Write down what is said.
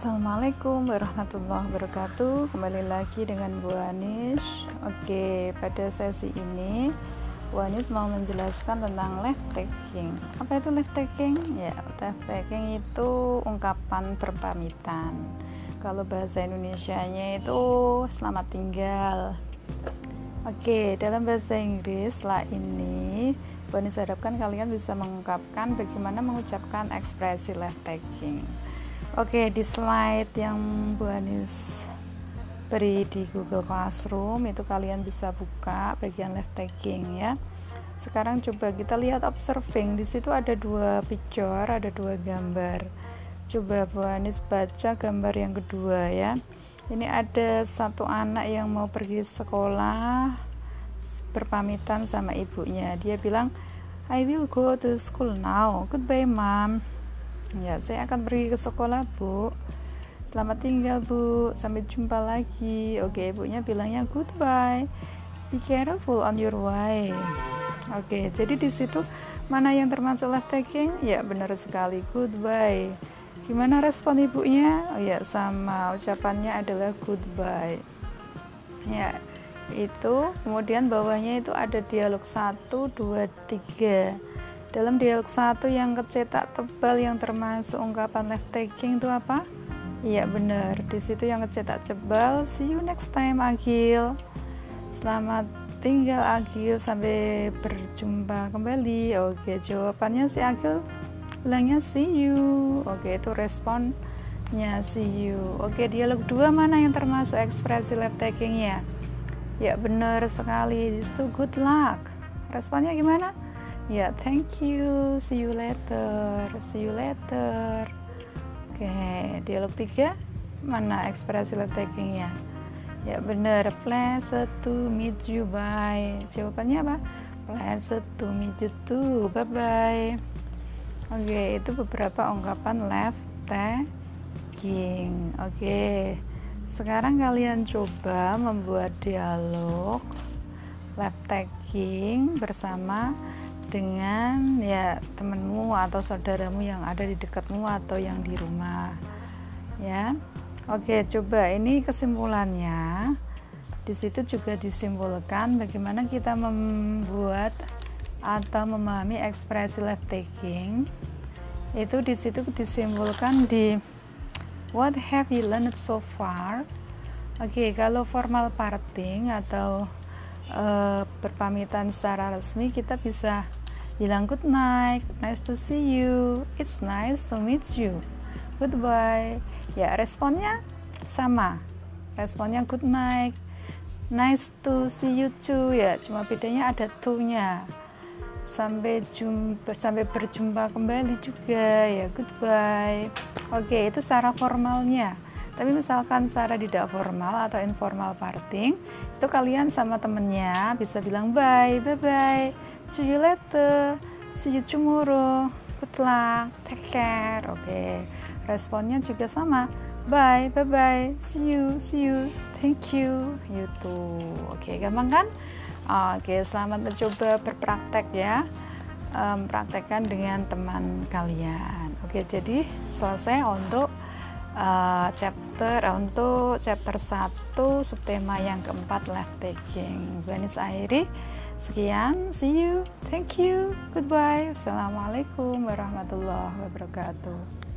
Assalamualaikum warahmatullahi wabarakatuh. Kembali lagi dengan Bu Anis Oke, pada sesi ini Bu Anis mau menjelaskan tentang left taking. Apa itu left taking? Ya, left taking itu ungkapan berpamitan. Kalau bahasa Indonesia-nya itu selamat tinggal. Oke, dalam bahasa Inggris setelah ini Bu Anis harapkan kalian bisa mengungkapkan bagaimana mengucapkan ekspresi left taking Oke, di slide yang Bu Anis beri di Google Classroom itu kalian bisa buka bagian left tagging ya. Sekarang coba kita lihat observing. Di situ ada dua picture, ada dua gambar. Coba Bu Anis baca gambar yang kedua ya. Ini ada satu anak yang mau pergi sekolah berpamitan sama ibunya. Dia bilang, "I will go to school now. Goodbye, mom." Ya, saya akan pergi ke sekolah, Bu. Selamat tinggal, Bu. Sampai jumpa lagi. Oke, ibunya bilangnya goodbye. Be careful on your way. Oke, jadi di situ mana yang termasuk left taking? Ya, benar sekali. Goodbye. Gimana respon ibunya? Oh ya, sama. Ucapannya adalah goodbye. Ya, itu. Kemudian bawahnya itu ada dialog 1 2 3 dalam dialog satu yang kecetak tebal yang termasuk ungkapan left taking itu apa? Iya benar. Di situ yang kecetak tebal. See you next time Agil. Selamat tinggal Agil sampai berjumpa kembali. Oke, jawabannya si Agil bilangnya see you. Oke, itu responnya see you. Oke, dialog dua mana yang termasuk ekspresi left takingnya? Ya benar sekali. Di situ good luck. Responnya gimana? Ya thank you. See you later. See you later. Oke okay, dialog tiga. Mana ekspresi love takingnya? Ya bener. Pleasure to meet you. Bye. Jawabannya apa? Pleasure to meet you too. Bye bye oke okay, itu beberapa ungkapan left taking. Oke okay. sekarang kalian coba membuat dialog left taking bersama dengan ya temenmu atau saudaramu yang ada di dekatmu atau yang di rumah ya. Oke coba ini kesimpulannya. Di situ juga disimpulkan bagaimana kita membuat atau memahami ekspresi left taking. Itu di situ disimpulkan di what have you learned so far? Oke kalau formal parting atau uh, berpamitan secara resmi kita bisa bilang good night, nice to see you, it's nice to meet you, goodbye. Ya, responnya sama. Responnya good night, nice to see you too ya, cuma bedanya ada to-nya. Sampai jumpa sampai berjumpa kembali juga ya, goodbye. Oke, itu secara formalnya. Tapi misalkan secara tidak formal atau informal parting, itu kalian sama temennya bisa bilang bye, bye bye see you later see you tomorrow good luck take care oke. Okay. responnya juga sama bye bye bye see you see you thank you you too oke okay, gampang kan? Oke okay, selamat mencoba berpraktek ya. Um, praktekkan dengan teman kalian. Oke okay, jadi selesai untuk uh, chapter uh, untuk chapter 1 subtema yang keempat left taking Vanis akhiri Sekian, see you, thank you, goodbye. Assalamualaikum warahmatullahi wabarakatuh.